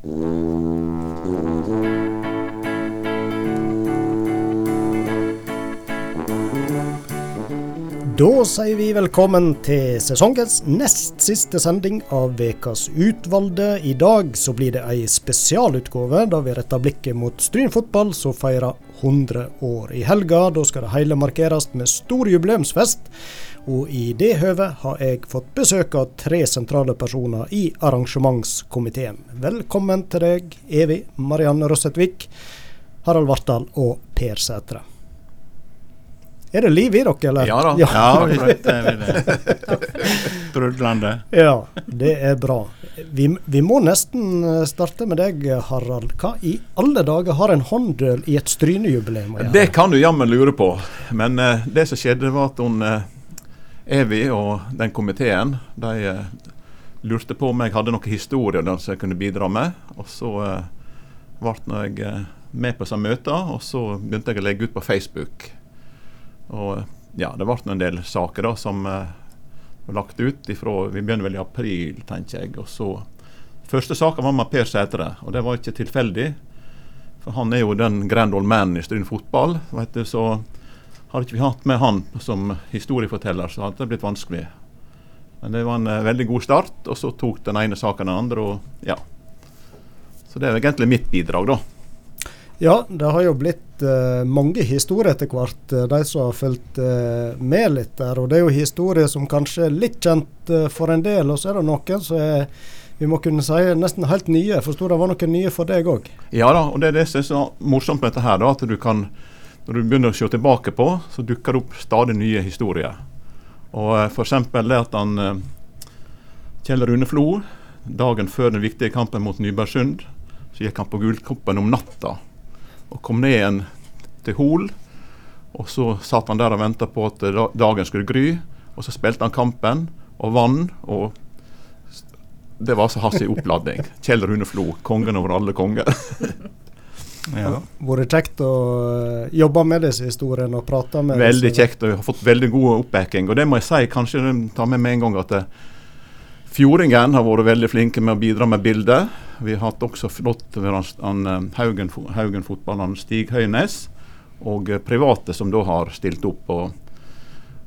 Da sier vi velkommen til sesongens nest siste sending av Vekas utvalgte. I dag så blir det ei spesialutgave da vi retter blikket mot Stryn fotball, som feirer 100 år i helga. Da skal det hele markeres med stor jubileumsfest. Og i det høvet har jeg fått besøk av tre sentrale personer i arrangementskomiteen. Velkommen til deg, Evi, Marianne Rossetvik, Harald Vartdal og Per Sætre. Er det liv i dere, eller? Ja da. Ja, ja vi det. Brudlande. Ja, det er bra. Vi, vi, må nesten eh, starte med deg, Harald. Hva i alle dager har en hånddøl i et Strynejubileum Det kan du jammen lure på. Men uh, det som skjedde, var at hun uh, Evy og den komiteen de uh, lurte på om jeg hadde noen historier som jeg kunne bidra med. Og så ble jeg med på disse møtene, og så begynte jeg å legge ut på Facebook. Og ja, det ble en del saker da som var lagt ut ifra Vi begynner vel i april, tenker jeg. og så Første saka var med Per Sætre, og det var ikke tilfeldig. For han er jo den grand old man i Stryn fotball. vet du, Så hadde ikke vi hatt med han som historieforteller, så hadde det blitt vanskelig. Men det var en uh, veldig god start, og så tok den ene saken den andre. og ja. Så det er egentlig mitt bidrag, da. Ja, det har jo blitt uh, mange historier etter hvert, uh, de som har fulgt med litt der. Og det er jo historier som kanskje er litt kjent for en del, og så er det noen som er vi må kunne si nesten helt nye. Jeg forsto det var noen nye for deg òg? Ja da, og det er det som er så morsomt med dette her, da, at du kan når du begynner å se tilbake på, så dukker det opp stadig nye historier. Og F.eks. det at han Kjell Rune Flo, dagen før den viktige kampen mot Nybergsund, så gikk han på Gullkoppen om natta og kom ned igjen til Hol. Og så satt han der og venta på at dagen skulle gry. Og så spilte han kampen og vann. og det var altså hans oppladning. Kjell Rune Flo, kongen over alle konger. ja. Vært kjekt å eh, jobbe med disse historiene og prate med Veldig kjekt, og jeg har fått veldig god oppbacking. Og det må jeg si, kanskje ta med med en gang at eh, Fjordingen har vært veldig flinke med å bidra med bilder. Vi har hatt også flott han, eh, Haugen, Haugen fotballeren Stig Høynes, og private som da har stilt opp. Og,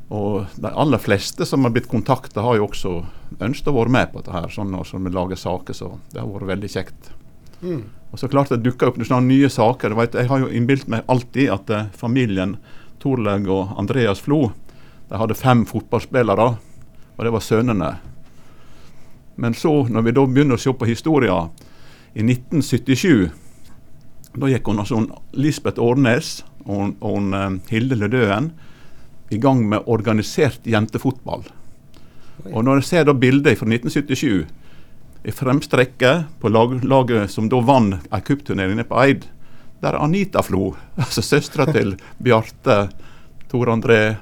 og De aller fleste som har blitt kontakta, har jo også ønsket å være med på dette. her, sånn når vi lager saker, så Det har vært veldig kjekt. Mm. Og så klart det dukker opp sånne nye saker. Vet, jeg har jo innbilt meg alltid at eh, familien Torleg og Andreas Flo de hadde fem fotballspillere, og det var sønnene. Men så, når vi da begynner å se på historien, i 1977 da gikk hun, altså, Lisbeth Årnes og, og uh, Hilde Ledøen i gang med organisert jentefotball. Og Når jeg ser da bildet fra 1977, i fremste rekke på lag, laget som da vant ei cupturnering på Eid, der er Anita Flo, altså søstera til Bjarte, Tor André,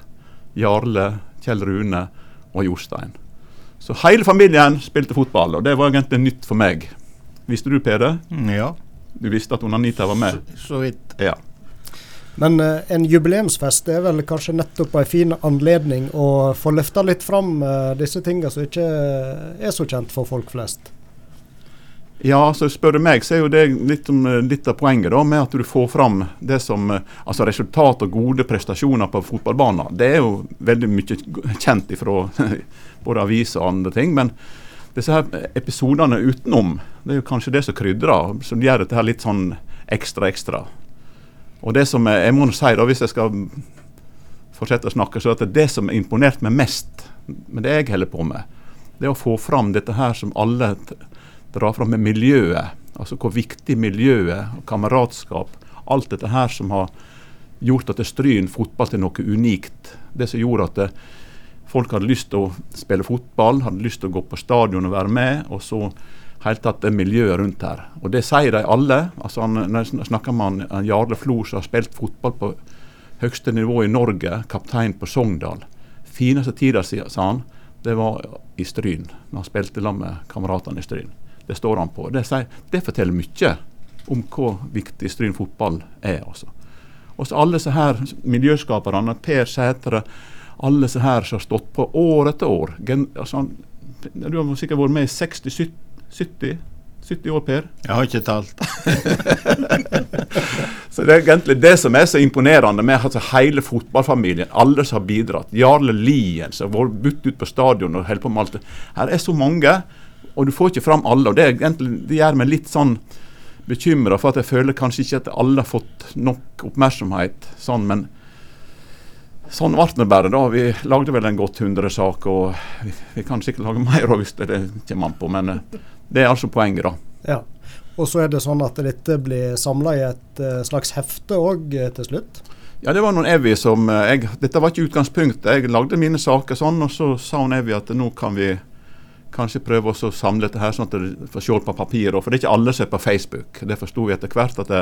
Jarle, Kjell Rune og Jostein. Så hele familien spilte fotball, og det var egentlig nytt for meg. Visste du, Peder? Ja. Du visste at Anita var med? Så, så vidt. Ja. Men uh, en jubileumsfest er vel kanskje nettopp en fin anledning å få løfta litt fram uh, disse tingene som ikke er så kjent for folk flest? Ja, så spør du meg, så er jo det litt, eh, litt av poenget da, med at du får fram det som altså resultat og gode prestasjoner på fotballbanen. Det er jo veldig mye kjent ifra både aviser og andre ting. Men disse her episodene utenom, det er jo kanskje det som krydrer, som gjør dette her litt sånn ekstra, ekstra. Og det som jeg må si da, hvis jeg skal fortsette å snakke, så er det som har imponert meg mest med det jeg holder på med, det er å få fram dette her som alle drar fram med miljøet. Altså hvor viktig miljøet og kameratskap, alt dette her som har gjort at Stryn fotball til noe unikt. Det som gjorde at det, Folk hadde lyst til å spille fotball, hadde lyst til å gå på stadion og være med. Og så helt tatt det miljøet rundt her. Og det sier de alle. altså han, Når jeg snakker med han, Jarle Flo, som har spilt fotball på høyeste nivå i Norge, kaptein på Sogndal. Fineste tida, sa han, det var i Stryn. Når han spilte sammen med kameratene i Stryn. Det står han på. Det, sier, det forteller mye om hvor viktig Stryn fotball er. altså. Og så alle disse her miljøskaperne, Per Sætre, alle disse her som har stått på år etter år. Gen, altså, du har sikkert vært med i 60-70 70 år, Per? Jeg har ikke talt. så Det er egentlig det som er så imponerende med altså, hele fotballfamilien. Alle som har bidratt. Jarle Lien som har vært budt ut på stadion og holder på med alt det. Her er så mange, og du får ikke fram alle. og Det, er egentlig, det gjør meg litt sånn bekymra for at jeg føler kanskje ikke at alle har fått nok oppmerksomhet. sånn, men Sånn ble det bare. da. Vi lagde vel en godt 100 sak, og vi, vi, kan sikkert lage mer hvis det kommer an på. Men eh, det er altså poenget, da. Ja. Og så er det sånn at dette blir samla i et uh, slags hefte òg uh, til slutt? Ja, det var noen Evy som jeg, Dette var ikke utgangspunktet. Jeg lagde mine saker sånn, og så sa hun Evy at nå kan vi kanskje prøve å samle dette her sånn at det får se på papir. For det er ikke alle som er på Facebook. Det forsto vi etter hvert at det,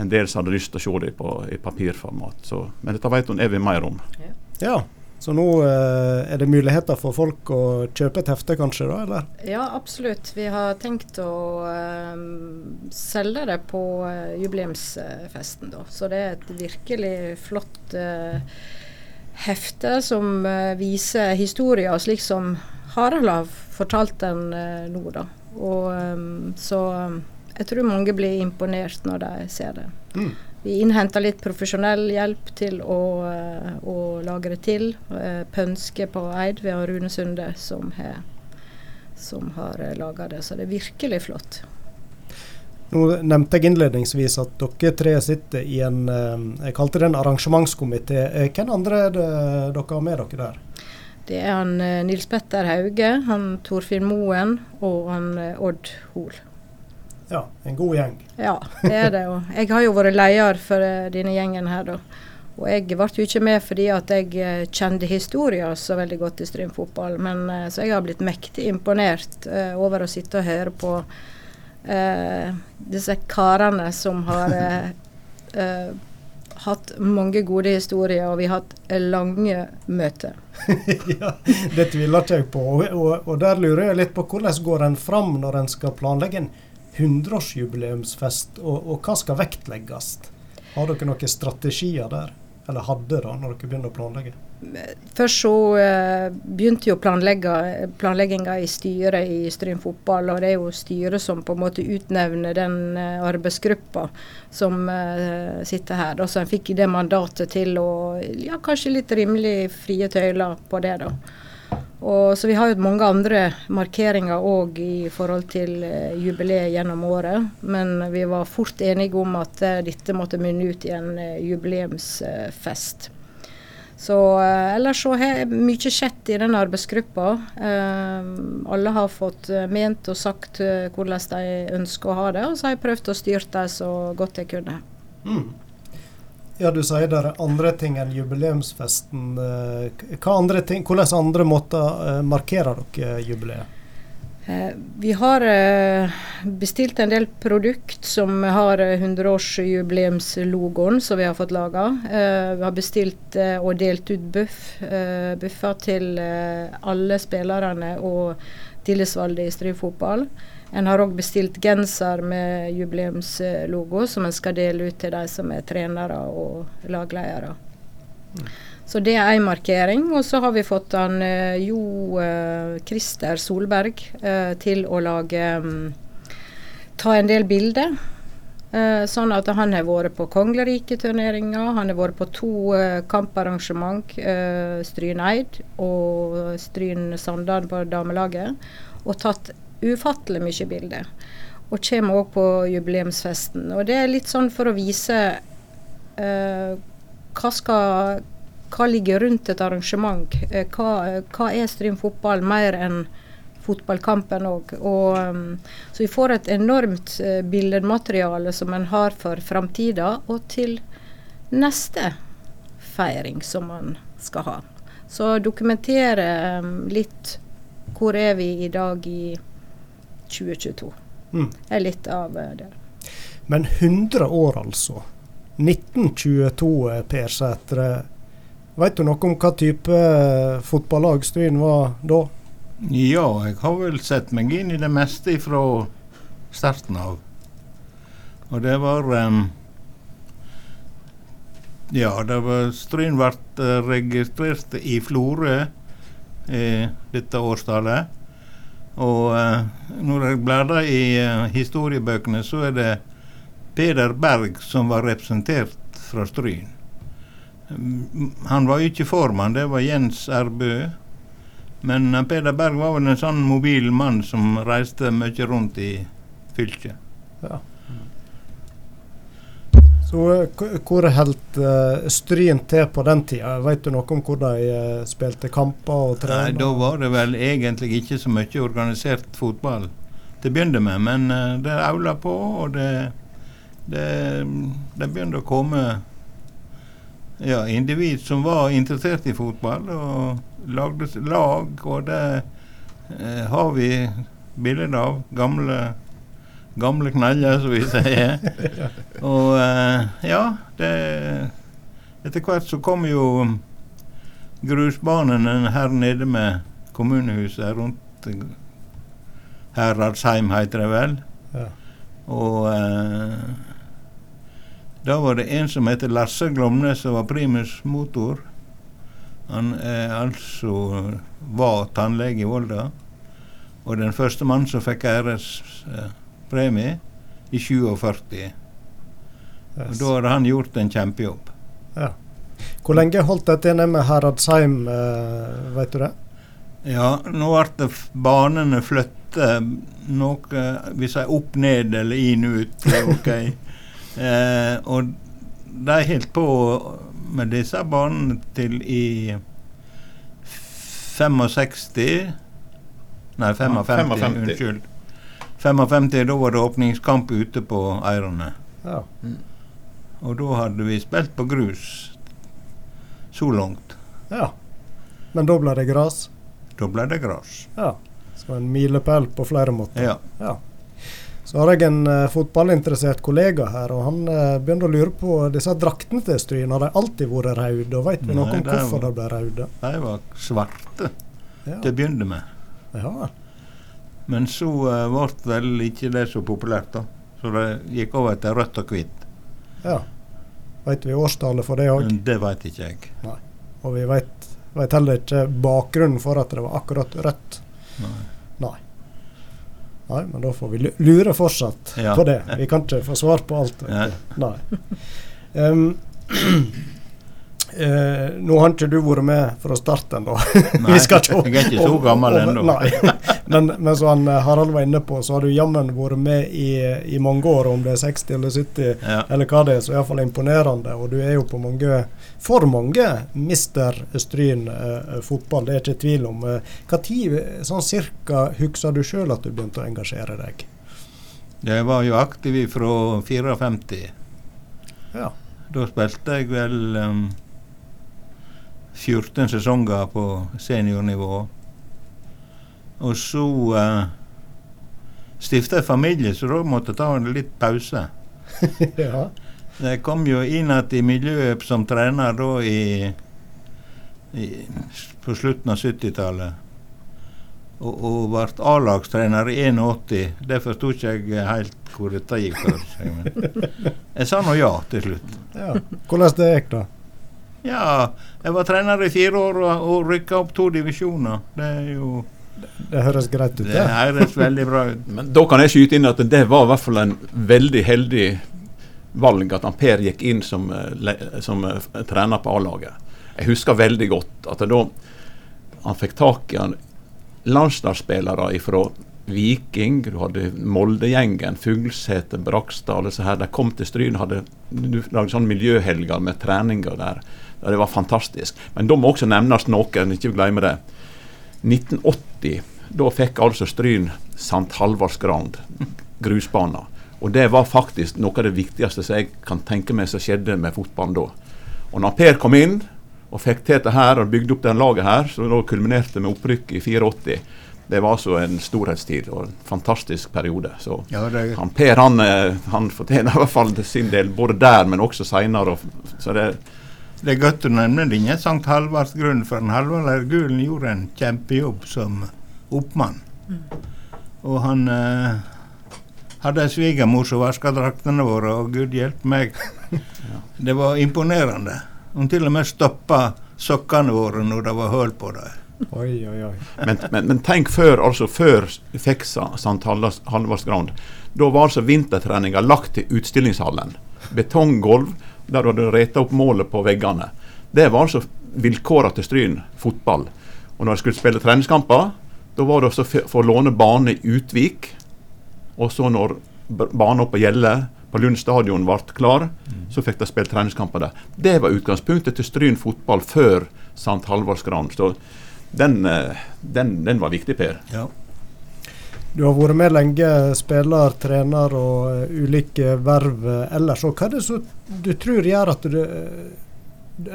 en del som hadde lyst til å se det på, i papirformat. Så, men dette vet hun Evy mer om. Ja. ja. Så nå eh, er det muligheter for folk å kjøpe et hefte, kanskje? da, eller? Ja, absolutt. Vi har tenkt å eh, selge det på eh, jubileumsfesten. da. Så det er et virkelig flott eh, hefte som eh, viser historier slik som Harald har fortalt den eh, nå. da. Og så jeg tror mange blir imponert når de ser det. Mm. Vi innhenta litt profesjonell hjelp til å, eh, å lage det til. Eh, pønske på Eid. Vi har Rune Sunde som har, som har eh, laga det. Så det er virkelig flott. Nå nevnte jeg innledningsvis at dere tre sitter i en jeg kalte det en arrangementskomité. Hvem andre er det dere har med dere der? Det er han Nils Petter Hauge, han Torfinn Moen og han Odd Hoel. Ja, en god gjeng. Ja, det er det. Og jeg har jo vært leder for uh, denne gjengen her, da. Og jeg ble jo ikke med fordi at jeg uh, kjente historien så veldig godt i Stryn fotball. Men uh, så jeg har blitt mektig imponert over å sitte og høre på disse karene som har hatt mange gode historier, og vi har hatt lange møter. ja, Det tviler ikke jeg på. Og, og, og, der lurer jeg litt på hvordan går en fram når en skal planlegge en 100-årsjubileumsfest, og, og, hva skal vektlegges? Har dere noen strategier der? Eller hadde da, når dere begynner å planlegge? Først så uh, begynte jo planlegginga i styret i Stryn fotball. Og det er jo styret som på en måte utnevner den uh, arbeidsgruppa som uh, sitter her. Da. Så en fikk det mandatet til å ja, kanskje litt rimelig frie tøyler på det, da. Og, så vi har jo mange andre markeringer òg i forhold til uh, jubileet gjennom året. Men vi var fort enige om at uh, dette måtte munne ut i en uh, jubileumsfest. Så ellers så har mye skjedd i den arbeidsgruppa. alle har fått ment og sagt hvordan de ønsker å ha det, og så har jeg prøvd å styre det så godt jeg kunne. Mm. Ja, Du sier det er andre ting enn jubileumsfesten. Eh, andre ting, hvordan andre måter eh, markerer dere jubileet? Eh, vi har bestilt en del produkt som har 100-årsjubileumslogoen som vi har fått laga. Vi har bestilt og delt ut buff, buffer til alle spillerne og tillitsvalgte i Stryk fotball. En har òg bestilt genser med jubileumslogo som en skal dele ut til de som er trenere og lagledere. Mm. Så det er én markering. Og så har vi fått han uh, Jo uh, Christer Solberg uh, til å lage um, Ta en del bilder. sånn at han har vært på Kongeriketurneringa, han har vært på to kamparrangement, Stryn Eid og Stryn Sandal på damelaget, og tatt ufattelig mye bilder. Og kommer òg på jubileumsfesten. Og det er litt sånn for å vise uh, hva skal hva ligger rundt et arrangement? Uh, hva, hva, er Stryn fotball mer enn fotballkampen òg? Um, så vi får et enormt uh, billedmateriale som en har for framtida, og til neste feiring som man skal ha. Så dokumentere um, litt hvor er vi i dag i 2022. Mm. er litt av eh, det. Men 100 år, altså. 1922, eh, Per Sætre. Vet du noe om hva type eh, fotballag Stryn var da? Ja, jeg har vel sett meg inn i det meste fra starten av. Og det var um, Ja, det var Stryn ble registrert i Florø eh, dette årstallet. Og uh, når jeg bladrer i uh, historiebøkene, så er det Peder Berg som var representert fra Stryn. Mm, Han var ikke formann, det var Jens Erbø. Men uh, Peder Berg var vel en sånn mobil mann som reiste mye rundt i fylket. Så eh, hvor holdt uh, Stryn til på den tida? Vet du noe om hvor de uh, spilte kamper og Nei. Da var det vel egentlig ikke så mye organisert fotball til å begynne med, men uh, det aula på, og det, det, det begynte å komme ja, individ som var interessert i fotball, og lagde lag, og det eh, har vi bilder av. Gamle, gamle kneller, som vi sier. og eh, ja, det Etter hvert så kom jo grusbanene her nede med kommunehuset rundt eh, Heradsheim, heter det vel. Ja. Og eh, da var det en som heter Lasse Glomnes som var primus motor. Han eh, altså var tannlege i Volda. Og den første mannen som fikk ærespremie i 47. Og da hadde han gjort en kjempejobb. Ja. Hvor lenge holdt dette nede med Heradsheim, uh, vet du det? Ja, nå ble det banene flyttet noe Vi sier opp, ned eller inn, ut. ok. eh, og de holdt på med disse banene til i 65 Nei, 55, 55. unnskyld. 55, Da var det åpningskamp ute på Eirene. Ja. Og da hadde vi spilt på grus så langt. ja. Men da ble det gras? Da ble det gras. Ja. Så en milepæl på flere måter. Ja. Ja. Så har jeg en uh, fotballinteressert kollega her, og han uh, begynte å lure på disse draktene til Stryn. Har de alltid vært røde? Og vet vi noe om hvorfor de ble røde? De var svarte Ja. til å begynne med. ja. Men så ble vel ikke det så populært, da. Så det gikk over til rødt og hvitt. ja. Vet vi årstallet for det òg? Det veit ikke jeg. Og vi vet, vet heller ikke bakgrunnen for at det var akkurat rødt. Nei. Nei. Nei, men da får vi lure fortsatt Ja. på det. Vi kan ikke få svar på alt. Nei. Nei. Um, eh, nå har ikke du vært med fra starten, da. Nei, jeg er ikke så gammel ennå. Men, men som eh, Harald var inne på, så har du jammen vært med i, i mange år, om det er 60 eller 70 Ja. eller hva det er, så iallfall imponerende. Og du er jo på mange, for mange, mister Stryn eh, fotball, det er ikke tvil om. Når sånn cirka husker du sjøl at du begynte å engasjere deg? Jeg var jo aktiv fra 54. Ja. Da spilte jeg vel um, 14 sesonger på seniornivå. Og så uh, stifta jeg familie, så da måtte jeg ta en litt pause. ja. Jeg kom jo inn igjen i miljøet som trener da i, i på slutten av 70-tallet. Og, og ble A-lagstrener i 81. Det forsto ikke jeg helt hvor dette gikk for seg. Men jeg sa nå ja til slutt. ja. Hvordan det gikk, da? Ja, jeg var trener i fire år og, og rykka opp to divisjoner. Det er jo Det høres greit ut, Det det. høres veldig bra ut. Men da kan jeg skyte inn at det var i hvert fall en veldig heldig valg at han Per gikk inn som, eh, som eh, trener på A-laget. Jeg husker veldig godt at da han fikk tak i landslagsspillere fra Viking, du hadde Moldegjengen, Fuglsæter, Brakstad, alle disse her. De kom til Stryn og hadde du lagde sånn miljøhelger med treninger der. Det var fantastisk. Men da må også nevnes noen, ikke glemme det. 1980, da fikk altså Stryn St. Halvardsgrand grusbana. Og det var faktisk noe av det viktigste som jeg kan tenke meg som skjedde med fotballen da. Og når Per kom inn og fikk til dette her og bygde opp den laget her, som da kulminerte med opprykk i 84, det var altså en storhetstid og en fantastisk periode. Så Ja, det, han Per han, eh, han fortjener i hvert fall sin del, både der, men også seinere. Så det, det er godt å nevne det. Ikke Sankt Halvards grunn, for en Halvard Leirgulen gjorde en kjempejobb som oppmann. Og han eh, hadde ei svigermor som vaska draktene våre, og gud hjelpe meg. Det var imponerende. Hun til og med stoppa sokkene våre når det var hull på dem. Oi, oi, oi. Men, men, men tenk før altså før fikk Sa- St. Halvards- Halvardsgrand. Da var altså vintertreninga lagt til utstillingshallen. Betonggulv der du hadde reta opp målet på veggene. Det var altså vilkåra til Stryn fotball. Og når de skulle spille treningskamper, da var det også for å låne bane i Utvik. Og så når banen på Gjelle på Lund stadion ble klar, så fikk de spille treningskamper der. Det var utgangspunktet til Stryn fotball før St. Halvardsgrand. Så den, eh, den, den var viktig, Per. Ja. Du har vært med lenge, spiller, trener og eh, ulike verv eh, ellers. Og hva er det som du tror gjør at du eh,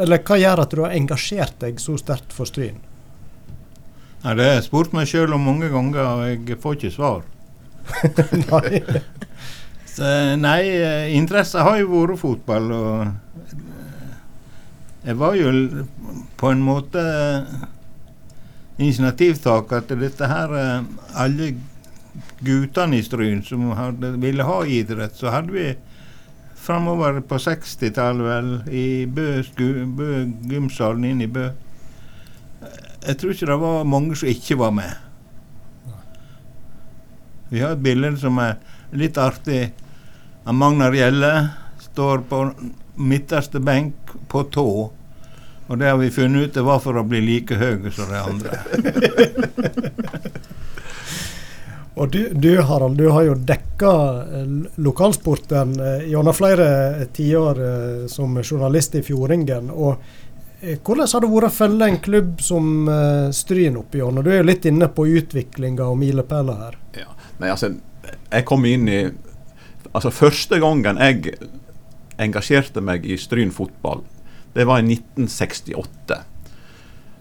Eller hva gjør at du har engasjert deg så sterkt for Stryn? Ja, det har jeg spurt meg sjøl om mange ganger, og jeg får ikke svar. Nei. Så, nei, interesse har jo vært fotball, og jeg var jo på en måte initiativtaker til dette her Alle guttene i Stryn som hadde, ville ha idrett, så hadde vi framover på 60-tallet vel i Bø, Bø gymsalen inne i Bø. Jeg tror ikke det var mange som ikke var med. Vi har et bilde som er litt artig. Han Magnar Gjelle står på midterste benk på tå. Og det har vi funnet ut det var for å bli like høy som de andre. Og du, du Harald, du har jo dekka eh, lokalsporten eh, gjennom flere tiår eh, som journalist i Fjordingen. og hvordan har det vært å følge en klubb som Stryn opp gjennom? Du er jo litt inne på utviklinga og milepæler her. Nei, altså, jeg kom inn i Altså, første gangen jeg engasjerte meg i Stryn fotball, det var i 1968.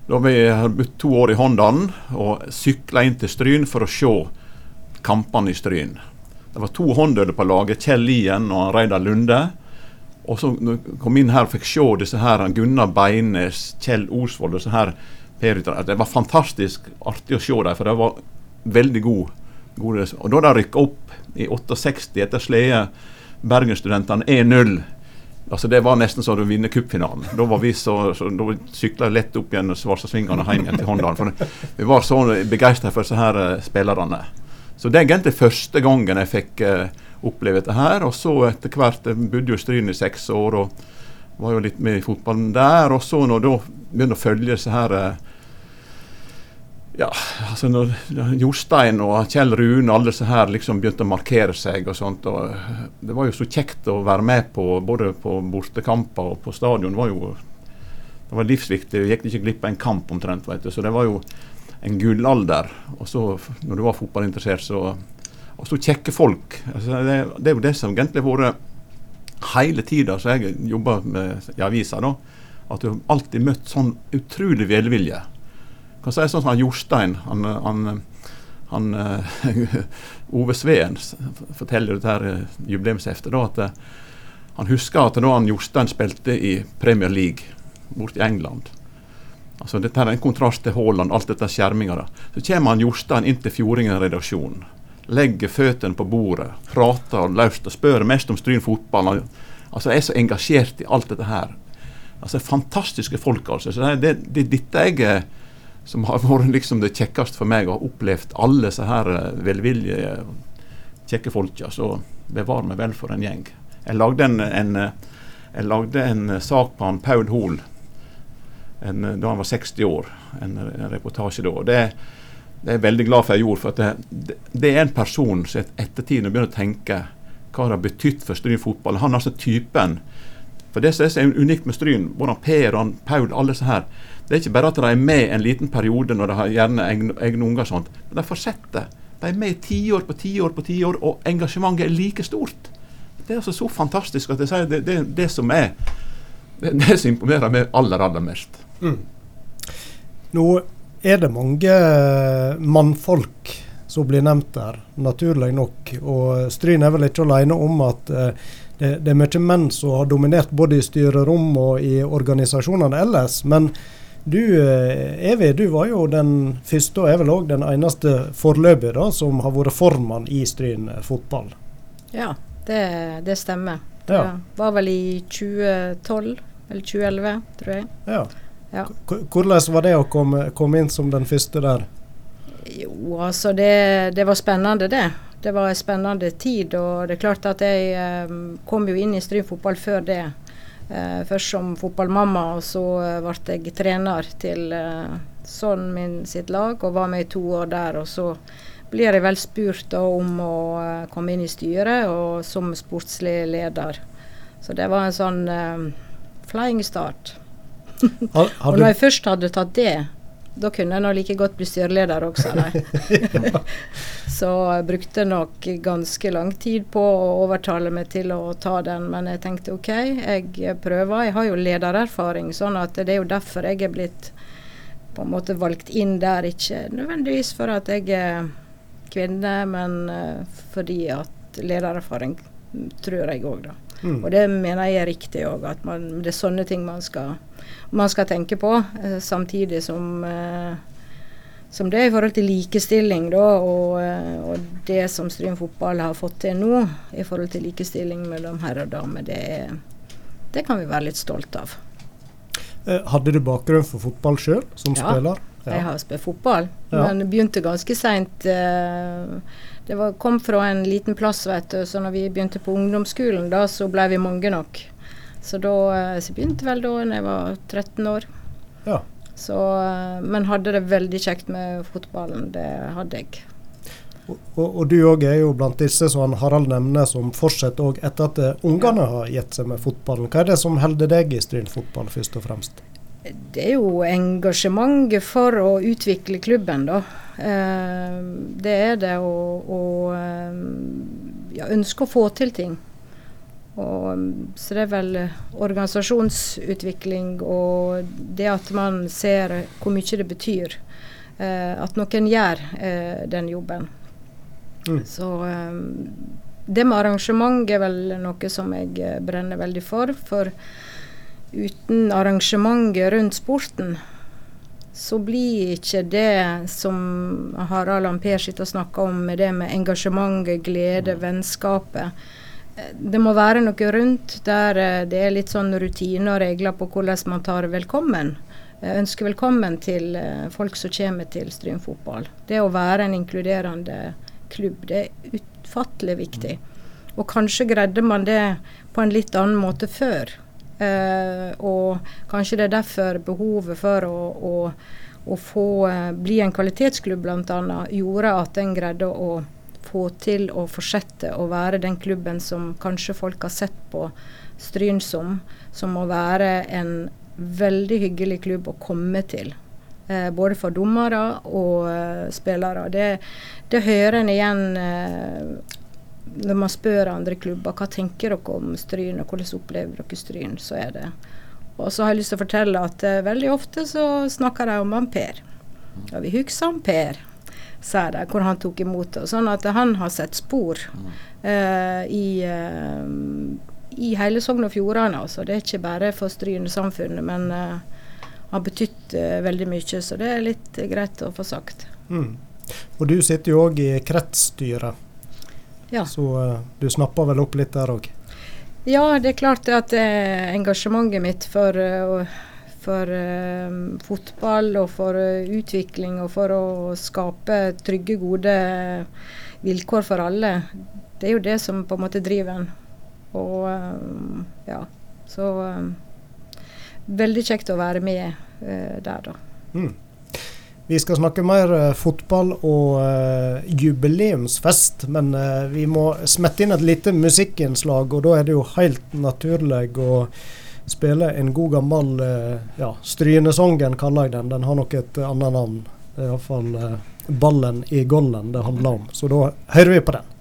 Da vi hadde bodd to år i Håndalen og sykla inn til Stryn for å se kampene i Stryn. Det var to håndøle på laget, Kjell Lien og Reidar Lunde. Og så kom inn her og fikk se disse her, Gunnar Beines, Kjell Osvold og disse her. Det var fantastisk artig å se dem, for de var veldig gode. gode. Og da de rykka opp i 68 etter Slede Bergensstudentene 1-0 Altså Det var nesten som du vinner cupfinalen. Da var vi så, så da sykla lett opp igjen Svarstadssvingene hjem igjen til Håndalen. For vi var så begeistra for disse her eh, spillerne. Så det er egentlig første gangen jeg fikk eh, oppleve dette her. Og så etter hvert Jeg bodde jo i Stryn i seks år og var jo litt med i fotballen der. Og så når da begynte å følge disse her eh, ja, altså når Jostein og Kjell Rune alle disse her liksom begynte å markere seg og sånt. og eh, Det var jo så kjekt å være med på både på bortekamper og på stadion. Det var jo det var livsviktig. Vi gikk ikke glipp av en kamp omtrent. Vet du. Så det var jo en gullalder. Og så når du var fotballinteressert, så Og så kjekke folk. Altså, det, det er jo det som egentlig har vært hele tida som jeg jobba i avisa. da, At du alltid møtt sånn utrolig velvilje kan si sånn som Jostein han, han, han eh, Ove Sveen forteller dette her eh, jubileumsheftet da, at eh, han husker at da han Jostein spilte i Premier League borte i England altså Dette er en kontrast til Haaland, alt dette skjerminga. Så kommer han Jostein inn til Fjordingen redaksjon. Legger føttene på bordet, prater løst og spør mest om Stryn fotball. Altså, altså er så engasjert i alt dette her. Altså Fantastiske folk, altså. Så det, er dette jeg som har vært liksom det kjekkeste for meg å ha opplevd alle disse her eh, velvillige, kjekke folka. Så bevar meg vel for en gjeng. Jeg lagde en, en, eh, jeg lagde en eh, sak på han Paul Hoel en, eh, da han var 60 år. En, en reportasje da. og Det, det er jeg veldig glad for jeg gjorde. for at det, det, er en person som i ettertid begynner å tenke hva det har betydd for Stryn fotball. Han er altså typen for Det som er så unikt med Stryn, både Per og Paul, alle disse her, det er ikke bare at de er med en liten periode når de har gjerne egne, egne unger, sånt, men de fortsetter. De er med i tiår på tiår på tiår, og engasjementet er like stort. Det er altså så fantastisk at jeg sier det, det, det som er det, det som imponerer meg aller, aller mest. Mm. Nå er det mange eh, mannfolk som blir nevnt der, naturlig nok. Og Stryn er vel ikke alene om at eh, det, det er mye menn som har dominert både i styrerom og i organisasjonene ellers. Men du eh, Evi, du var jo den første og er vel òg den eneste foreløpig da, som har vært formann i Stryn fotball. Ja, det, det stemmer. Det Ja. var vel i 2012 eller 2011, tror jeg. Ja. Ja. Hvordan var det å komme, komme inn som den første der? Jo, altså det, det, var spennende, det. Det var en spennende tid. Og det er klart at jeg eh, kom jo inn i Stryn fotball før det. Eh, først som fotballmamma, og så eh, ble jeg trener til eh, sønnen min sitt lag, og var med i to år der. Og så blir jeg vel spurt da, om å eh, komme inn i styret og som sportslig leder. Så det var en sånn eh, flying start. Har, har og når jeg først hadde tatt det, da kunne jeg nå like godt bli styreleder også. Så jeg brukte nok ganske lang tid på å overtale meg til å ta den, men jeg tenkte OK, jeg prøver. Jeg har jo ledererfaring, sånn at det er jo derfor jeg er blitt på en måte valgt inn der. Ikke nødvendigvis for at jeg er kvinne, men uh, fordi at ledererfaring tror jeg òg, da. Mm. Og det mener jeg er riktig òg, at man, det er sånne ting man skal, man skal tenke på. Eh, samtidig som, eh, som det i forhold til likestilling, da, og, eh, og det som Stryn fotball har fått til nå i forhold til likestilling mellom herre og dame, det, det kan vi være litt stolt av. eh, hadde du bakgrunn for fotball sjøl, som Ja. spiller? Jeg har spilt fotball, men begynte ganske seint. det var, kom fra en liten plass, vet du, så når vi begynte på ungdomsskolen, da så ble vi mange nok. Så da eh, så begynte vel da jeg var 13 år. Ja. Så, eh, men hadde det veldig kjekt med fotballen, det hadde jeg. Og, og, og du òg er jo blant disse som Harald nevner, som fortsetter òg etter at eh, ungene har gitt seg med fotballen. Hva er det som holder deg i Stryn fotball, først og fremst? Det er jo engasjementet for å utvikle klubben, da. Eh, det er det å, å eh, ja, ønske å få til ting. Og, mm, så det er vel eh, organisasjonsutvikling og det at man ser hvor mye det betyr. eh, at noen gjør eh, den jobben. Mm. Så eh, det med arrangement er vel noe som jeg eh, brenner veldig for. For uten arrangementet rundt sporten, så blir ikke det som Harald Ampere sitter og snakker om, med det med engasjementet, glede, vennskapet. Eh, Det må være noe rundt der eh, det er litt sånn rutiner og regler på hvordan man tar velkommen. Ønsker velkommen til eh, folk som kommer til Stryn fotball. Det å være en inkluderende klubb, det er utfattelig viktig. Og kanskje greide man det på en litt annen måte før. Eh, og kanskje det er derfor behovet for å, å, å få eh, bli en kvalitetsklubb bl.a. gjorde at en greide å få til å fortsette å være den klubben som kanskje folk har sett på Stryn som, som å være en veldig hyggelig klubb å komme til. Eh, både for dommere og spillere. Det, det hører en igjen når man spør andre klubber hva tenker dere om Stryn, og hvordan opplever dere Stryn, så er det Og så har jeg lyst til å fortelle at uh, veldig ofte så snakker de om Per. og vi husker han Per, sa de, hvor han tok imot oss. Sånn at han har sett spor uh, i, uh, i hele Sogn og Fjordane. Altså. Det er ikke bare for Stryn-samfunnet, men har betydd veldig mye. Så det er litt greit å få sagt. Mm. Og du sitter jo òg i kretsstyret, Ja. så uh, du snapper vel opp litt der òg? Ja, det er klart at eh, engasjementet mitt for, uh, for uh, fotball og for utvikling og for å skape trygge, gode vilkår for alle, det er jo det som på en måte driver en. Og ja, så Veldig kjekt å være med der, da. Mm. Vi skal snakke mer eh, fotball og uh, jubileumsfest, men uh, vi må smette inn et lite musikkinnslag, og da er det jo helt naturlig å spille en god gammel uh, ja, Strynesongen, kaller jeg den. Den har nok et annet navn. Det er iallfall uh, ballen i gollen det handler om. Så da hører vi på den.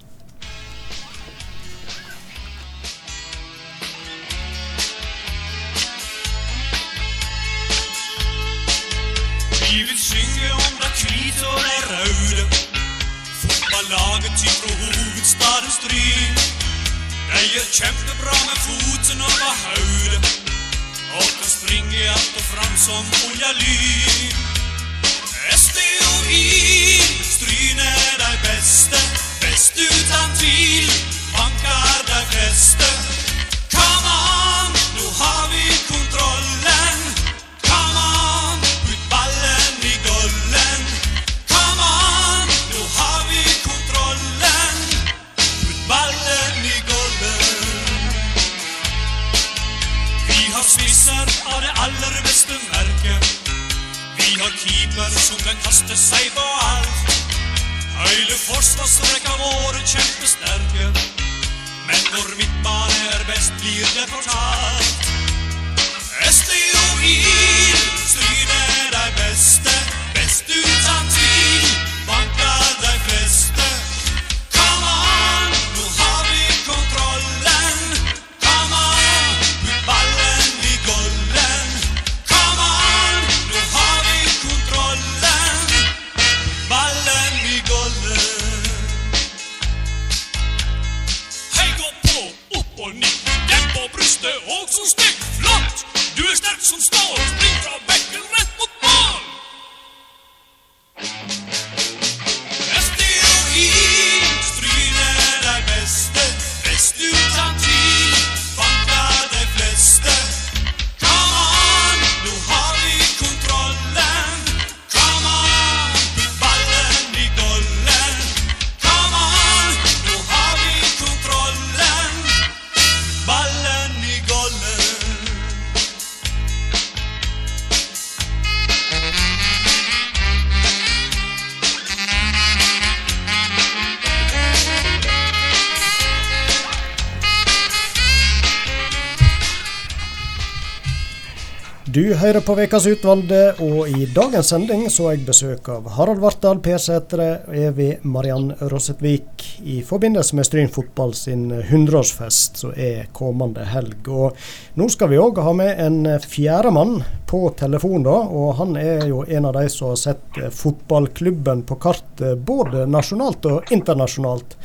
Hører på Vekas utvalgte, og i dagens sending så har jeg besøk av Harald Vartdal, Per Sætre og Evy Mariann Rosetvik i forbindelse med Stryn fotball sin 100-årsfest som er kommende helg. Og nå skal vi òg ha med en fjerdemann på telefon, da, og han er jo en av de som har sett fotballklubben på kartet både nasjonalt og internasjonalt.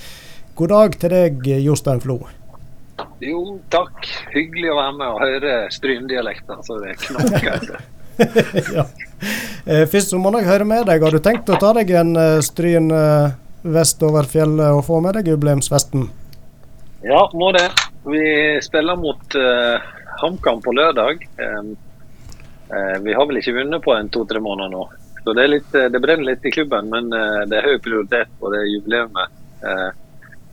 God dag til deg, Jostein Flo. Jo, takk. Hyggelig å være med og høre stryndialekter, så det knaker etter. ja. Eh, Først så må jeg høre med deg. Har du tenkt å ta deg en eh, Stryn eh, vest over fjellet og få med deg jubileumsfesten? Ja, må det. Vi spiller mot uh, HamKam på lørdag. Um, uh, vi har vel ikke vunnet på en to-tre måneder nå. Så det, litt, det brenner litt i klubben, men uh, det er høy prioritet på det jubileet. Uh,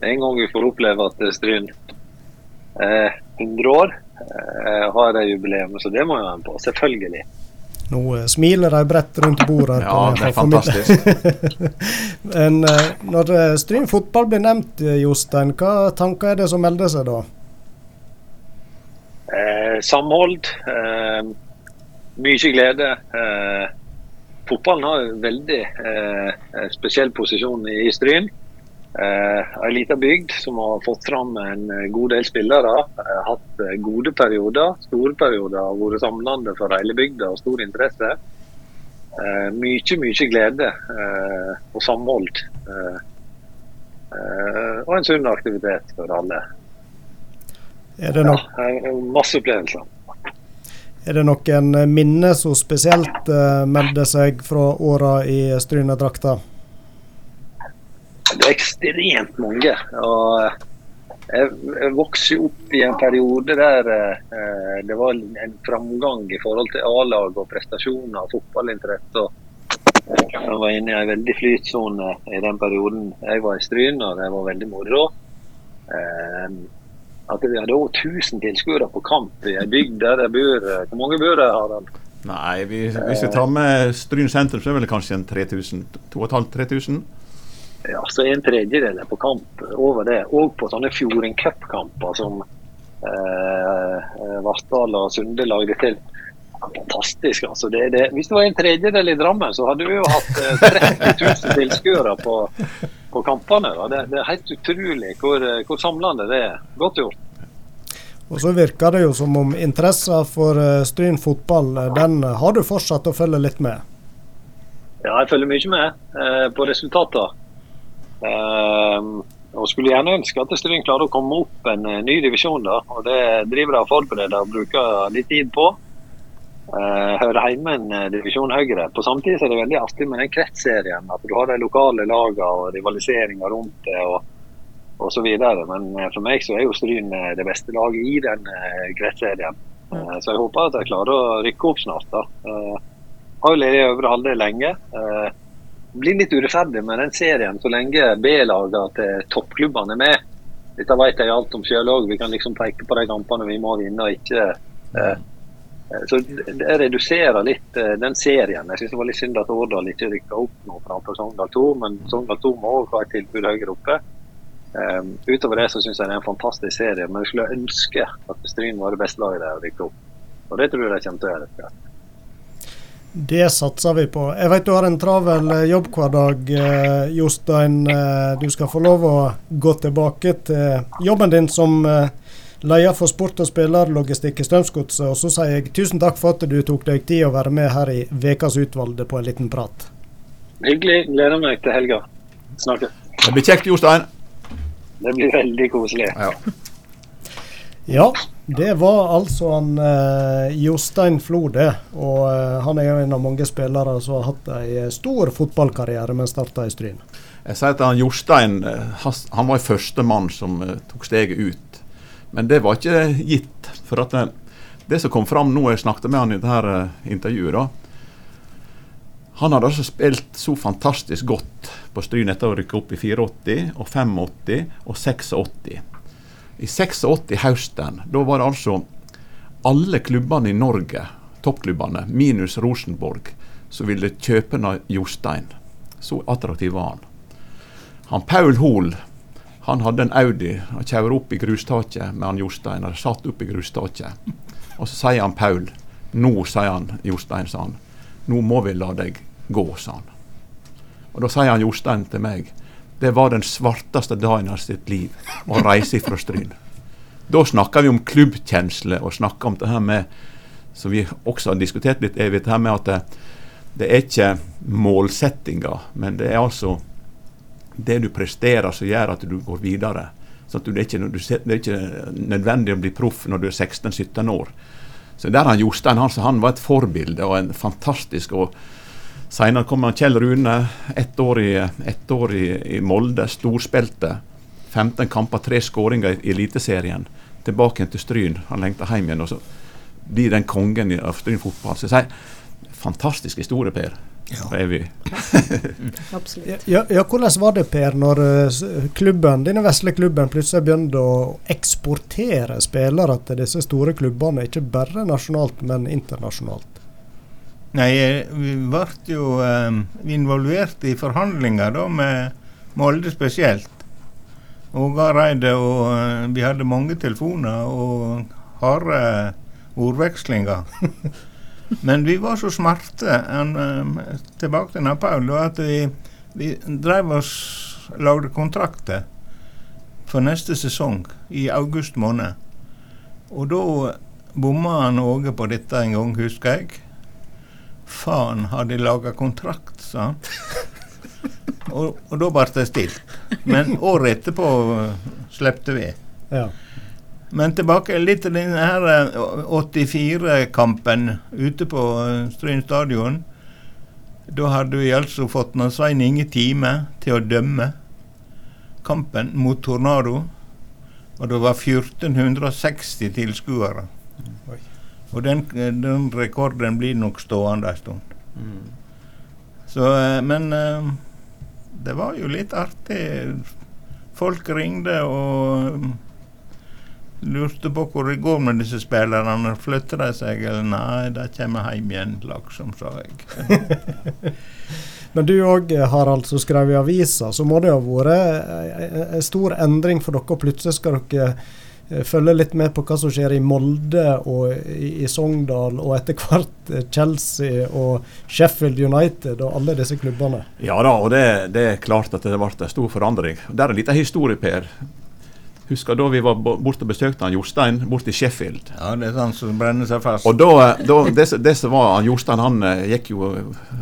en gang vi får oppleve at Stryn eh, 100 år eh, har de jubileum, så det må være med på. Selvfølgelig. Nå eh, smiler de bredt rundt bordet. Ja, det er fantastisk. Men eh, når eh, Stryn fotball blir nevnt, eh, Jostein, hva tanker er det som melder seg da? Eh, samhold. Eh, mye glede. Eh, fotballen har en veldig eh, spesiell posisjon i Stryn. Eh, en liten bygd som har fått fram en eh, god del spillere. Eh, hatt gode perioder, store perioder. Har vært samlende for hele bygda og stor interesse. Mye, mye glede og samhold. Og en sunn aktivitet for alle. Er det, nok, Ja, masse opplevelser. er det noen minner som spesielt melder seg fra åra i Strynedrakta? Det er ekstremt mange. og jeg, jeg vokste opp i en periode der eh, det var en framgang i forhold til A-lag og prestasjoner og fotballinteresse. Jeg var inne i en veldig flytsone i den perioden jeg var i Stryn, og det var veldig moro. Eh, at vi hadde over 1000 tilskuere på kamp i ei bygd der jeg bor. Hvor mange bor der, Harald? Nei, vi, hvis vi tar med Stryn sentrum, så er det vel kanskje en 3000? 2500-3000? Ja, så en tredjedel er på kamp over det. Og på sånne Fjorden Cup-kamper som eh, Vartdal og Sunde lagde til. Fantastisk. altså. Det, det, hvis det var en tredjedel i Drammen, så hadde vi jo hatt eh, 30 000 tilskuere på, på kampene. Da. Det, det er helt utrolig hvor, hvor samlende det er. Godt gjort. Og så virker det jo som om interessen for eh, Stryn fotball, eh, den har du fortsatt å følge litt med? Ja, jeg følger mye med eh, på resultater. Eh, og skulle gjerne ønske at Stryn klarer å komme opp en eh, ny divisjon. da, og Det driver de og forbereder og bruker litt tid på. Eh, hører hjemme en eh, divisjon høyere. På Samtidig er det veldig artig med den kretsserien. At du har de lokale lagene og rivaliseringa rundt det. og og så videre. Men for meg så er jo Stryn det beste laget i den kretsserien. Eh, Så jeg håper at jeg klarer å rykke opp snart. da. Har jo ledet øvre halvdel lenge. Eh, Blir litt urettferdig med den serien så lenge B-lagene til toppklubbene er med. Dette vet jeg alt om sjøl òg. Vi kan liksom peke på de kampene vi må vinne og ikke. Eh, Eh, Så det reduserer litt eh, den serien. Jeg synes det var litt synd at Årdal ikke rykka opp nå framfor Sogndal 2, men Sogndal 2 må også ha et tilbud høyere oppe. Um, utover det så syns jeg det er en fantastisk serie, men jeg skulle ønske at Stryn var det beste laget der å rykke opp. Og det tror jeg de kommer til å gjøre. Det satser vi på. Jeg vet du har en travel eh, jobbhverdag, eh, Jostein. Eh, Du skal få lov å gå tilbake til jobben din som eh, leder for sport og spillerlogistikk i Strømsgodset. Og så sier jeg tusen takk for at du tok deg tid å være med her i Vekas utvalgte på en liten prat. Hyggelig. Gleder meg til helga. Snakkes. Det blir kjekt, Jostein. Det blir veldig koselig. Ja. Ja, det var altså han eh, Jostein Flo, det. Og eh, han er jo en av mange spillere som har hatt ei eh, stor fotballkarriere, men starta i Stryn. Jeg sier at han Jostein eh, han var førstemann som eh, tok steget ut. Men det var ikke gitt. For at det, det som kom fram nå, jeg snakket med han i dette intervjuet, da, han hadde altså spilt så fantastisk godt på Stryn etter å rykke opp i 84, og 85 og 86. I 86 høsten, da var det altså alle klubbene i Norge, toppklubbene, minus Rosenborg, som ville kjøpe Jostein. Så attraktiv var han. Han Paul Hoel han hadde en Audi. Han kjører opp i grustaket med han Jostein. Han satt opp i grustaket. Og så sier han Paul Nå, sier han Jostein, sa han. Nå må vi la deg gå, sa han. Og da sier han Jostein til meg det var den svarteste dagen av sitt liv å reise fra Stryn. Da snakka vi om klubbkjensle og snakka om det her med som vi også har diskutert litt, er det her med at det, det er ikke målsettinga, men det er altså det du presterer som gjør at du går videre. Så du, det, er ikke, det er ikke nødvendig å bli proff når du er 16-17 år. Så der han Jostein han, han var et forbilde og en fantastisk og Senere kom Kjell Rune, ett år i, ett år i, i Molde, storspilte. 15 kamper, tre skåringer i Eliteserien. Tilbake til Stryn. Han lengta hjem igjen. og så blir den kongen i- av Stryn fotball. Så jeg sier, fantastisk historie, Per. Ja. Er vi. Absolutt. Ja, ja, hvordan var det, Per, når eh, klubben, denne vesle klubben plutselig begynte å eksportere spillere til disse store klubbene, ikke bare nasjonalt, men internasjonalt? Nei, vi ble jo um, involvert i forhandlinger da med Molde spesielt. Og Gareide og uh, Vi hadde mange telefoner og harde ordvekslinger. Men vi var så smarte, en, um, tilbake til Paul, at vi, vi drev oss lagde kontrakter for neste sesong i august måned. Og da bomma han Åge på dette en gang, husker jeg. Faen, har de laga kontrakt, sa han. og, og da ble det stilt. Men året etterpå uh, slepte vi. Ja. Men tilbake litt til denne eh, 84-kampen ute på eh, Stryn stadion. Da hadde vi altså fått Svein Inge Time til å dømme kampen mot Tornado. Og det var 1460 tilskuere. Og den, eh, den rekorden blir nok stående en stund. Så, eh, men eh, det var jo litt artig. Folk ringte og lurte på hvor det går med disse spillerne. Flytter de seg, eller nei, de kommer hjem igjen, liksom, sa jeg. Men du òg, Harald, som skrev i avisa, så må det ha vært en stor endring for dere. Plutselig skal dere eh, følge litt med på hva som skjer i Molde og i, i Sogndal, og etter hvert eh, Chelsea og Sheffield United og alle disse klubbene. Ja da, og det, det er klart at det ble en stor forandring. Der er en liten historie, Per. Husker da vi var borte og besøkte han Jostein borte i Sheffield. Ja, det er han som brenner seg fast. Og da, da det, det som var han Jostein, han eh, gikk jo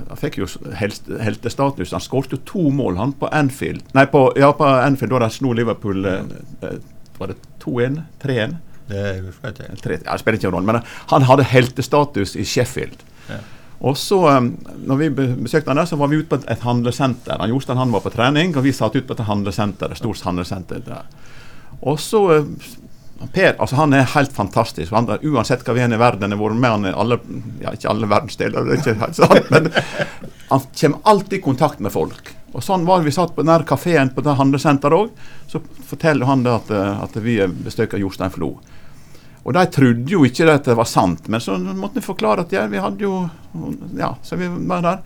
Han fikk jo helt, heltestatus. Han skåret jo to mål, han, på Anfield. Nei, på, ja, på Anfield da de slo Liverpool eh, eh, Var det 2-1? 3-1? Det. Ja, spiller ikke noen rolle, men eh, han hadde heltestatus i Sheffield. Ja. Og så, um, når vi besøkte han der, så var vi ute på et, et handlesenter. Han Jostein han var på trening, og vi satt ute på et handlesenter, et stort handlesenter der. Og så eh, Per altså han er helt fantastisk. Han, uansett hva vi er i verden, har vært med han i alle ja, ikke alle verdensdeler, det er ikke helt sant, men han kommer alltid i kontakt med folk. Og sånn var det Vi satt på den kafeen på det handlesenteret òg. Så forteller han det at, eh, at vi besøker Jostein Flo. Og de trodde jo ikke at det var sant, men så måtte vi forklare at ja, vi hadde jo Ja, så vi var der.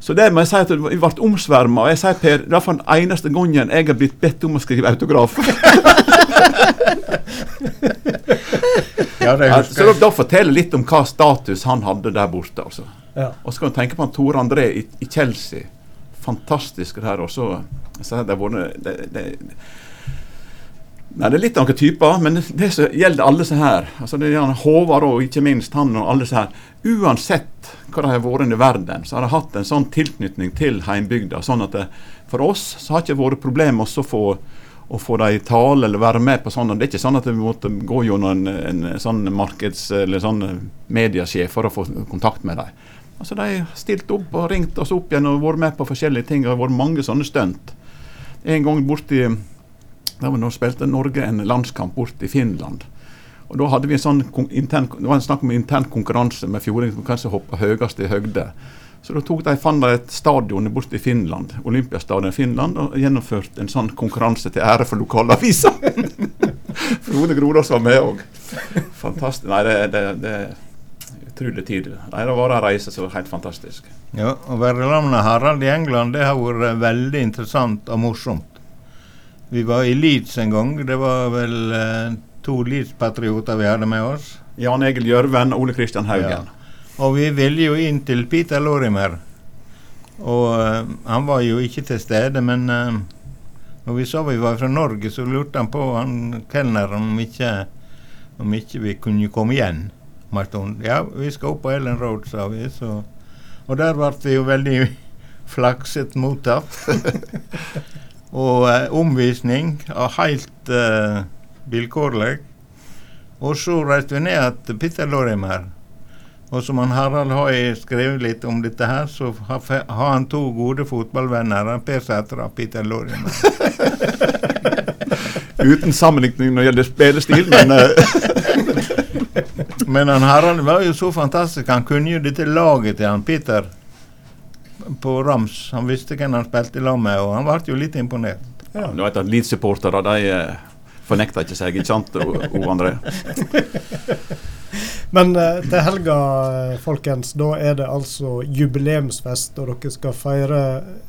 Så det må jeg si at vi ble omsverma. Og jeg sier Per, det er for den eneste gangen jeg har blitt bedt om å skrive autograf. Ja, det er så da forteller litt om hva status han hadde der borte. altså. Og så kan du tenke på han Tore André i, i Chelsea. Fantastisk det her. Og så så det, har vært- det, det, Nei, Det er litt noen typer, men det, det gjelder alle disse her. altså det er Håvard og ikke minst han og alle disse her. Uansett hva de har vært i verden, så har de hatt en sånn tilknytning til heimbygda. sånn at det, For oss så har det ikke vært problem også å få å få dem i tale eller være med på sånn. Det er ikke sånn at vi måtte gå gjennom en, en sånn markeds- eller sånn mediesjef for å få kontakt med dem. Altså De har stilt opp og ringt oss opp igjen og vært med på forskjellige ting. Det har vært mange sånne stunt. En gang borti da var- spilte Norge en landskamp borte i Finland. Og Da hadde vi en sånn intern, det var en snakk om intern konkurranse med fjording som kanskje hoppa høyest i høgde. Så da tok de, fant de et stadion borte i Finland, Olympiastadion i Finland, og gjennomførte en sånn konkurranse til ære for lokalavisa. Frode Grodås var med òg. Fantastisk. Nei, det, det utrolig tid. Det det var en reise som var helt fantastisk. Ja, Å være sammen med Harald i England det har vært veldig interessant og morsomt. Vi var i Leeds en gang. Det var vel eh, to Leeds-patrioter vi hadde med oss. Jan Egil Gjørven og Ole Kristian Haugen. Ja. Og vi ville jo inn til Peter Lorimer. Og eh, han var jo ikke til stede, men eh, når vi sa vi var fra Norge, så lurte han på han kelneren om ikke, om ikke vi kunne komme igjen om en stund. Ja, vi skal opp på Ellen Road, sa vi. Så. Og der ble vi jo veldig flakset mottatt. og eh, omvisning av helt eh, vilkårlig. Og så reiste vi ned til Peter Lorimer. Og som han Harald har skrevet litt om dette her, så har, har han to gode fotballvenner. Per Sætre og Peter Lorimer. Uten sammenligning når det gjelder spillestil, men eh, Men han Harald var jo så fantastisk. Han kunne jo dette laget til han Peter på rams. Han visste hvem han spilte i lag med, og han ble jo litt imponert. Ja, du vet at Leeds-supportere de eh, fornekter ikke seg, ikke sant, O. André? Men eh, til helga, eh, folkens, da er det altså jubileumsfest, og dere skal feire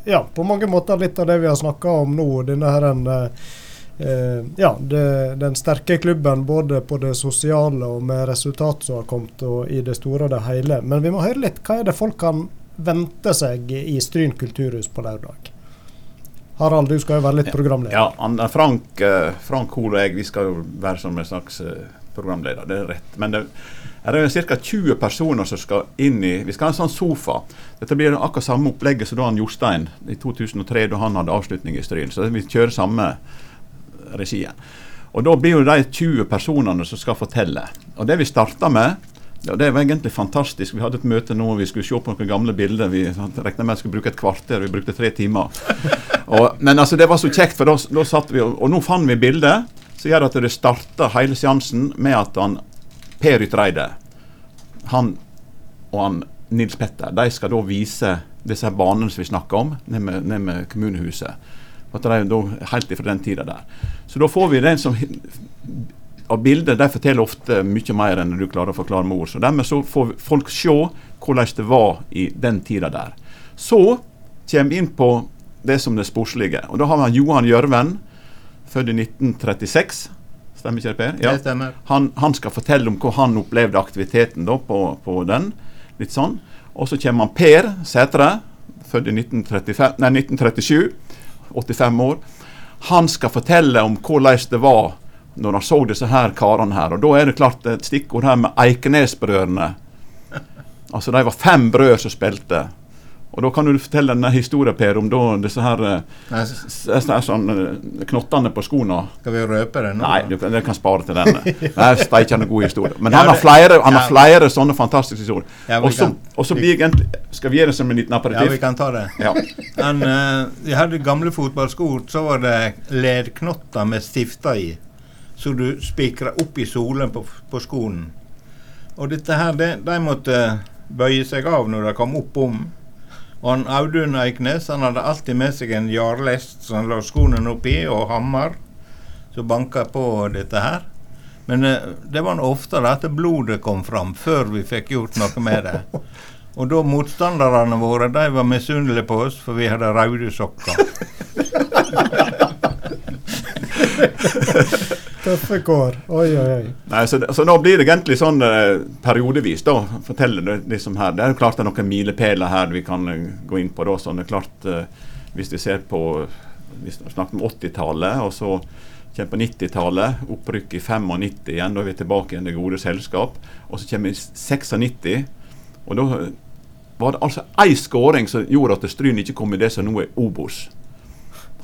ja, på mange måter litt av det vi har snakka om nå. Denne her en, ja, det, den sterke klubben både på det sosiale og med resultat som har kommet, og i det store og det hele. Men vi må høre litt. Hva er det folk kan vente seg i Stryn kulturhus på lørdag? Harald, du skal jo være litt programleder. Ja, Frank, eh, Frank Hol og jeg vi skal jo være som en slags eh, programleder, det er rett. Men det er jo ca. 20 personer som skal inn i Vi skal ha en sånn sofa. Dette blir akkurat samme opplegget som da han Jostein i 2003, da han hadde avslutning i Stryn. Så vi kjører samme regien. Og Da blir jo de 20 personene som skal fortelle. Og Det vi starta med, ja, det var egentlig fantastisk. Vi hadde et møte nå, vi skulle se på noen gamle bilder. Vi regna med at vi skulle bruke et kvarter, vi brukte tre timer. Og, men altså, det var så kjekt, for da, satt vi, og, og nå fant vi bildet som gjør at det starta hele seansen med at han Per Ytreide, han og han Nils Petter, de skal da vise disse banene som vi snakker om, ned med, ned med kommunehuset. At de er da Helt ifra den tida der. Så da får vi den som av bilder de forteller ofte mye mer enn du klarer å forklare med ord. Så dermed så får folk se hvordan det var i den tida der. Så kommer vi inn på det som det sportslige. Og da har vi Johan Gjørven, født i 1936. Stemmer ikke det, Per? Ja. Det stemmer. Han, han skal fortelle om hvordan han opplevde aktiviteten da på, på den. Litt sånn. Og så kommer han Per Sætre, født i 1935, nei, 1937. 85 år. Han skal fortelle om hvordan det var når han så disse her karene her. Og da er det klart et stikkord her med Eikenesbrødrene. Altså de var fem brødre som spilte. Og da kan du fortelle denne historien, Per, om da disse her eh, sånn, eh, knottene på skoene. skal vi røpe det nå? Nei, du, det kan spare til den. Det er steikende god historie. Men Ja, han har flere, han har flere sånne fantastiske historier. Ja, Og så blir egentlig Skal vi gjøre det som en liten Ja, vi kan ta det. Ja. Han, eh, vi hadde gamle fotballsko, så var det ledknotter med stifter i. Så du spikra opp i solen på, på skoen. Og dette her, de, de måtte bøye seg av når de kom opp om. Og han Audun Eiknes han hadde alltid med seg en jarlest som han la skoene oppi, og hammer som banka på dette her. Men eh, det var oftere at blodet kom fram før vi fikk gjort noe med det. Og da motstanderne våre de var misunnelige på oss, for vi hadde røde sokker. Tøffe kår. Oi, oi, oi. Nei, så, så nå blir det egentlig sånn eh, periodevis, da. Forteller det liksom her. Det er klart det er noen milepæler her vi kan eh, gå inn på. da, sånn det er klart eh, Hvis vi ser på Vi snakket om 80-tallet, og så kommer på 90-tallet. Opprykk i 95 igjen. Da er vi tilbake igjen i det gode selskap. Og så kommer vi 96. Og da var det altså én skåring som gjorde at Stryn ikke kom i det som nå er Obos.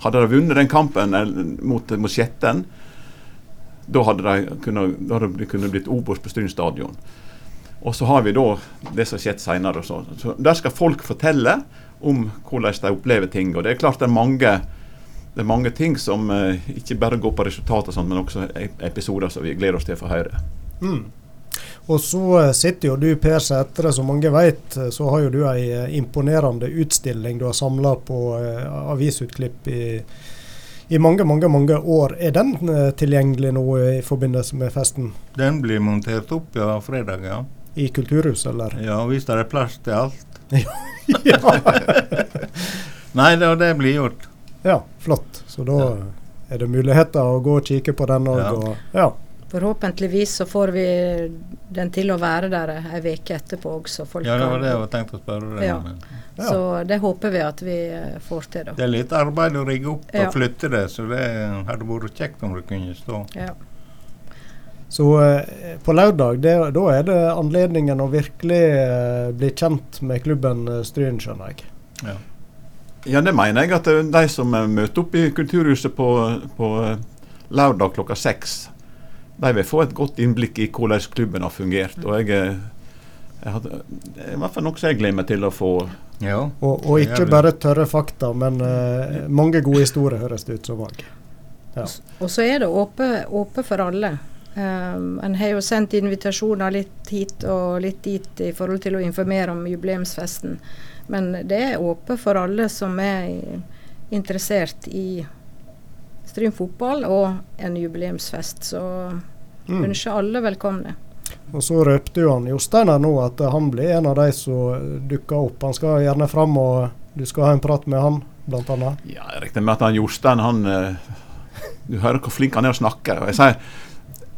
Hadde de vunnet den kampen mot, mot Skjetten, da hadde de kunnet, de kunnet blitt Obos på Stryn stadion. Og så har vi da det som har skjedd seinere. Så, så der skal folk fortelle om hvordan de opplever ting. Og det er klart det er mange, det er mange ting som eh, ikke bare går på resultater, men også e- episoder som vi gleder oss til å få høre. Mm. Og så eh, sitter jo du, Per Sætre, som mange vet, eh, så har jo du ei eh, imponerende utstilling du har samla på eh, avisutklipp i, i mange, mange mange år. Er den eh, tilgjengelig nå i forbindelse med festen? Den blir montert opp ja, fredag, ja. I Kulturhuset, eller? Ja, hvis det er plass til alt. ja. Nei, da, det blir gjort. ja, flott. Så da Ja. er det muligheter å gå og kikke på den òg. Ja. og Ja. Forhåpentligvis så får vi den til å være der ei uke etterpå også. Folk Ja, det var det jeg var tenkt å spørre deg Ja. om. Ja. Så det håper vi at vi eh, får til, da. Det er litt arbeid å rigge opp Ja. og flytte det, så det hadde vært kjekt om det kunne stå. Ja. Så eh, på lørdag, det, da er det anledningen å virkelig eh, bli kjent med klubben eh, Stryn, skjønner jeg. Ja. Ja, det mener jeg at eh, de som møter opp i Kulturhuset på, på lørdag klokka seks, de vil få et godt innblikk i hvordan klubben har fungert. Og jeg, hadde, det er i hvert fall noe jeg gleder meg til å få. ja. Og, og ikke bare tørre fakta, men uh, mange gode historier, høres det ut som òg. Ja. Og så er det åpe, åpe for alle. Um, en har jo sendt invitasjoner litt hit og litt dit i forhold til å informere om jubileumsfesten. Men det er åpent for alle som er interessert i Stryn fotball og en jubileumsfest. Så Mm. ønsker alle velkomne. Og så røpte jo han Jostein her nå at han blir en av de som dukker opp. Han skal gjerne fram, og du skal ha en prat med han, blant annet. Ja, jeg regner med at han Jostein han, eh, Du hører hvor flink han er å snakke. Og jeg sier,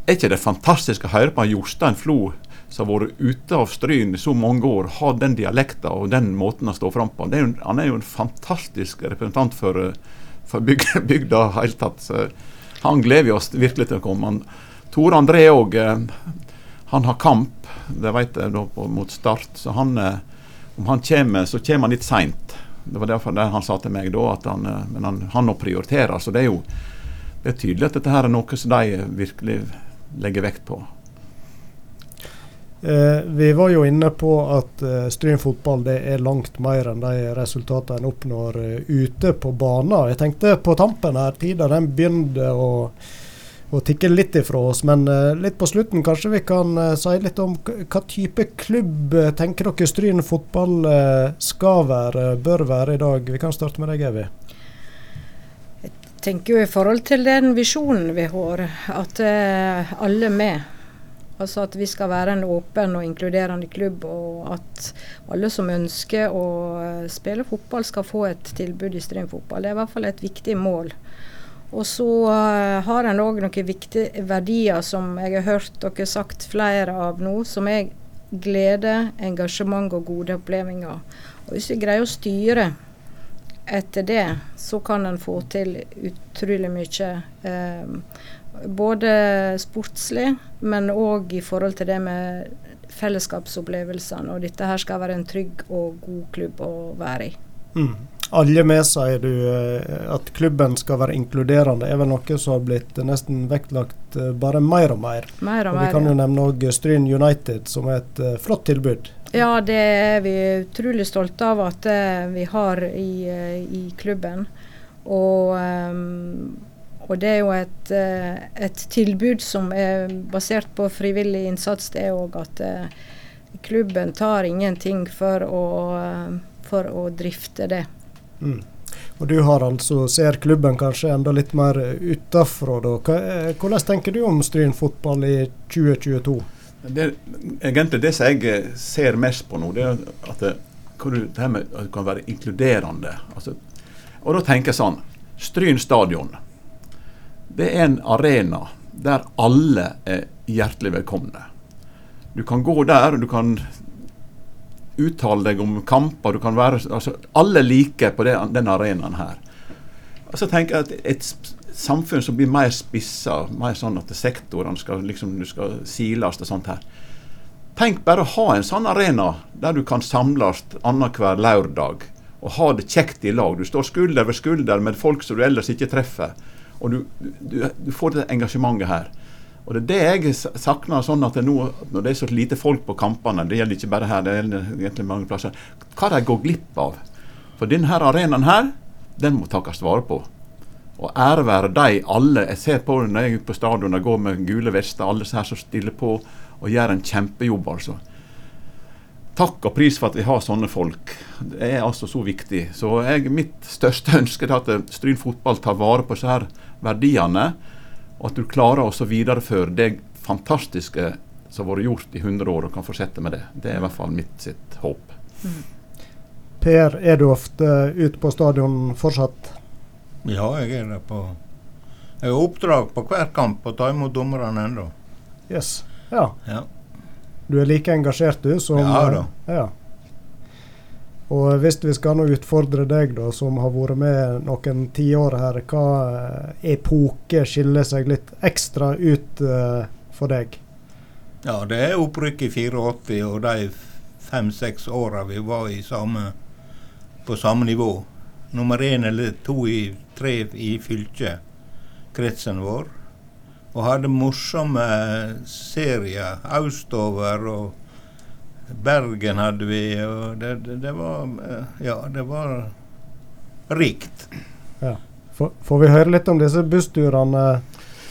Er ikke det fantastisk å høre på han Jostein Flo, som har vært ute av Stryn i så mange år, har den dialekta og den måten å stå fram på? Det er jo, han er jo en fantastisk representant for, eh, for byg, bygda i hele tatt. Så han gleder vi oss virkelig til å komme. Han, Tore André òg. Han har kamp, det vet jeg, da, på, mot Start. Så han, eh, om han kommer, så kommer han litt seint. Det var derfor det han sa til meg da, at han, eh, men han, han nå prioriterer. Så det er jo det er tydelig at dette her er noe som de virkelig legger vekt på. Eh, vi var jo inne på at eh, Stryn fotball det er langt mer enn de resultatene en oppnår uh, ute på banen. Jeg tenkte på tampen her, tida den begynte å, å tikke litt ifra oss. Men eh, litt på slutten kanskje vi kan eh, si litt om hva type klubb eh, tenker dere Stryn fotball eh, skal være, bør være i dag. Vi kan starte med deg, Evy. tenker jo i forhold til den visjonen vi har, at eh, alle med. Altså at vi skal være en åpen og inkluderende klubb, og at alle som ønsker å eh, spille fotball, skal få et tilbud i Stryn fotball. Det er i hvert fall et viktig mål. Og så eh, har en òg noen viktige verdier som jeg har hørt dere sagt flere av nå, som er glede, engasjement og gode opplevelser. Og hvis vi greier å styre etter det, så kan en få til utrolig mye. Eh, både sportslig, men òg i forhold til det med fellesskapsopplevelsene. Og dette her skal være en trygg og god klubb å være i. Mm. Alle med, sier du. eh, At klubben skal være inkluderende, er vel noe som har blitt nesten vektlagt eh, bare mer og mer. Mer og Og vi kan jo ja. nevne også Stryn United, som er et eh, flott tilbud. Ja, det er vi utrolig stolte av at vi har i, i klubben. Og, ehm, og det er jo et, eh, et tilbud som er basert på frivillig innsats. Det er òg at eh, klubben tar ingenting for å, eh, for å drifte det. Mm. Og du har altså, ser klubben kanskje enda litt mer utafra. Hvordan tenker du om Stryn fotball i 2022? Det, egentlig det som jeg ser mest på nå, det er at det, det her med at det kan være inkluderende. Altså, og da tenker jeg sånn Stryn stadion. Det er en arena der alle er hjertelig velkomne. Du kan gå der, og du kan uttale deg om kamper. du kan være, altså Alle liker på det, den arenaen her. Og så tenker jeg at et samfunn som blir mer spissa, mer sånn at sektorene skal liksom, du skal siles og sånt her. Tenk bare å ha en sånn arena der du kan samles annenhver lørdag og ha det kjekt i lag. Du står skulder ved skulder med folk som du ellers ikke treffer. Og du, du, du får det engasjementet her. Og Det er det jeg savner. sånn at nå, Når det er så lite folk på kampene, det gjelder ikke bare her, det gjelder egentlig mange plasser, hva de går glipp av. For denne arenaen her, den må takkes vare på. Og ære være de alle. Jeg ser på når jeg er på stadion og går med gule vester, alle her som stiller på og gjør en kjempejobb. altså. Takk og pris for at vi har sånne folk. Det er altså så viktig. Så jeg, mitt største ønske er at Stryn fotball tar vare på disse her verdiene og at du klarer å videreføre det fantastiske som har vært gjort i 100 år, og kan fortsette med det. Det er i hvert fall mitt sitt håp. Mm. Per, er du ofte ute på stadion fortsatt? Ja, jeg er det på Jeg har oppdrag på hver kamp å ta imot dommerne ennå. Yes. Ja. ja. Du er like engasjert, du? Som, ja da. Ja. Og hvis vi skal nå utfordre deg, da, som har vært med noen tiår her, hva epoke skiller seg litt ekstra ut uh, for deg? Ja, det er opprykket i 84 og de fem-seks åra vi var samme, på samme nivå. Nummer én eller to i tre i fylket, kretsen vår. Og hadde morsomme serier østover. og Bergen hadde vi, og det, det, det var Ja, det var rikt. Ja. Får, får vi høre litt om disse bussturene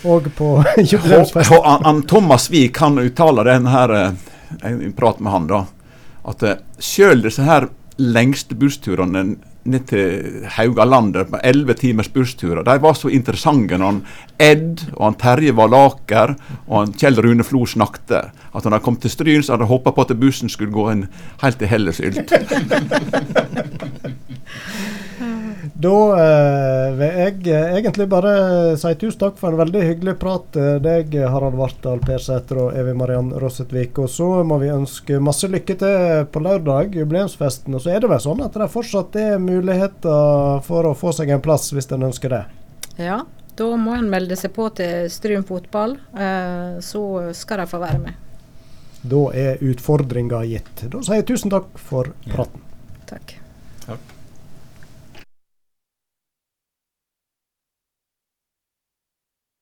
òg på jubileumsfesten? Thomas Wiik han uttaler den her Jeg eh, prater med han, da. At eh, sjøl disse her lengste bussturene ned til Haugalandet på elleve timers busstur. De var så interessante når han Ed og han Terje Valaker og han Kjell Rune Flo snakket. At han hadde kommet til Stryn, så hadde han håpa på at bussen skulle gå en helt til Hellesylt. Da eh, vil jeg eh, egentlig bare si tusen takk for en veldig hyggelig prat eh, deg, Harald Vartdal, Persæter og Evy Mariann Rossetvik. Og så må vi ønske masse lykke til på lørdag, jubileumsfesten. Og så er det vel sånn at det fortsatt er muligheter for å få seg en plass, hvis en ønsker det? Ja, da må en melde seg på til Stryn fotball. Eh, så skal de få være med. Da er utfordringa gitt. Da sier jeg tusen takk for praten. Ja. Takk.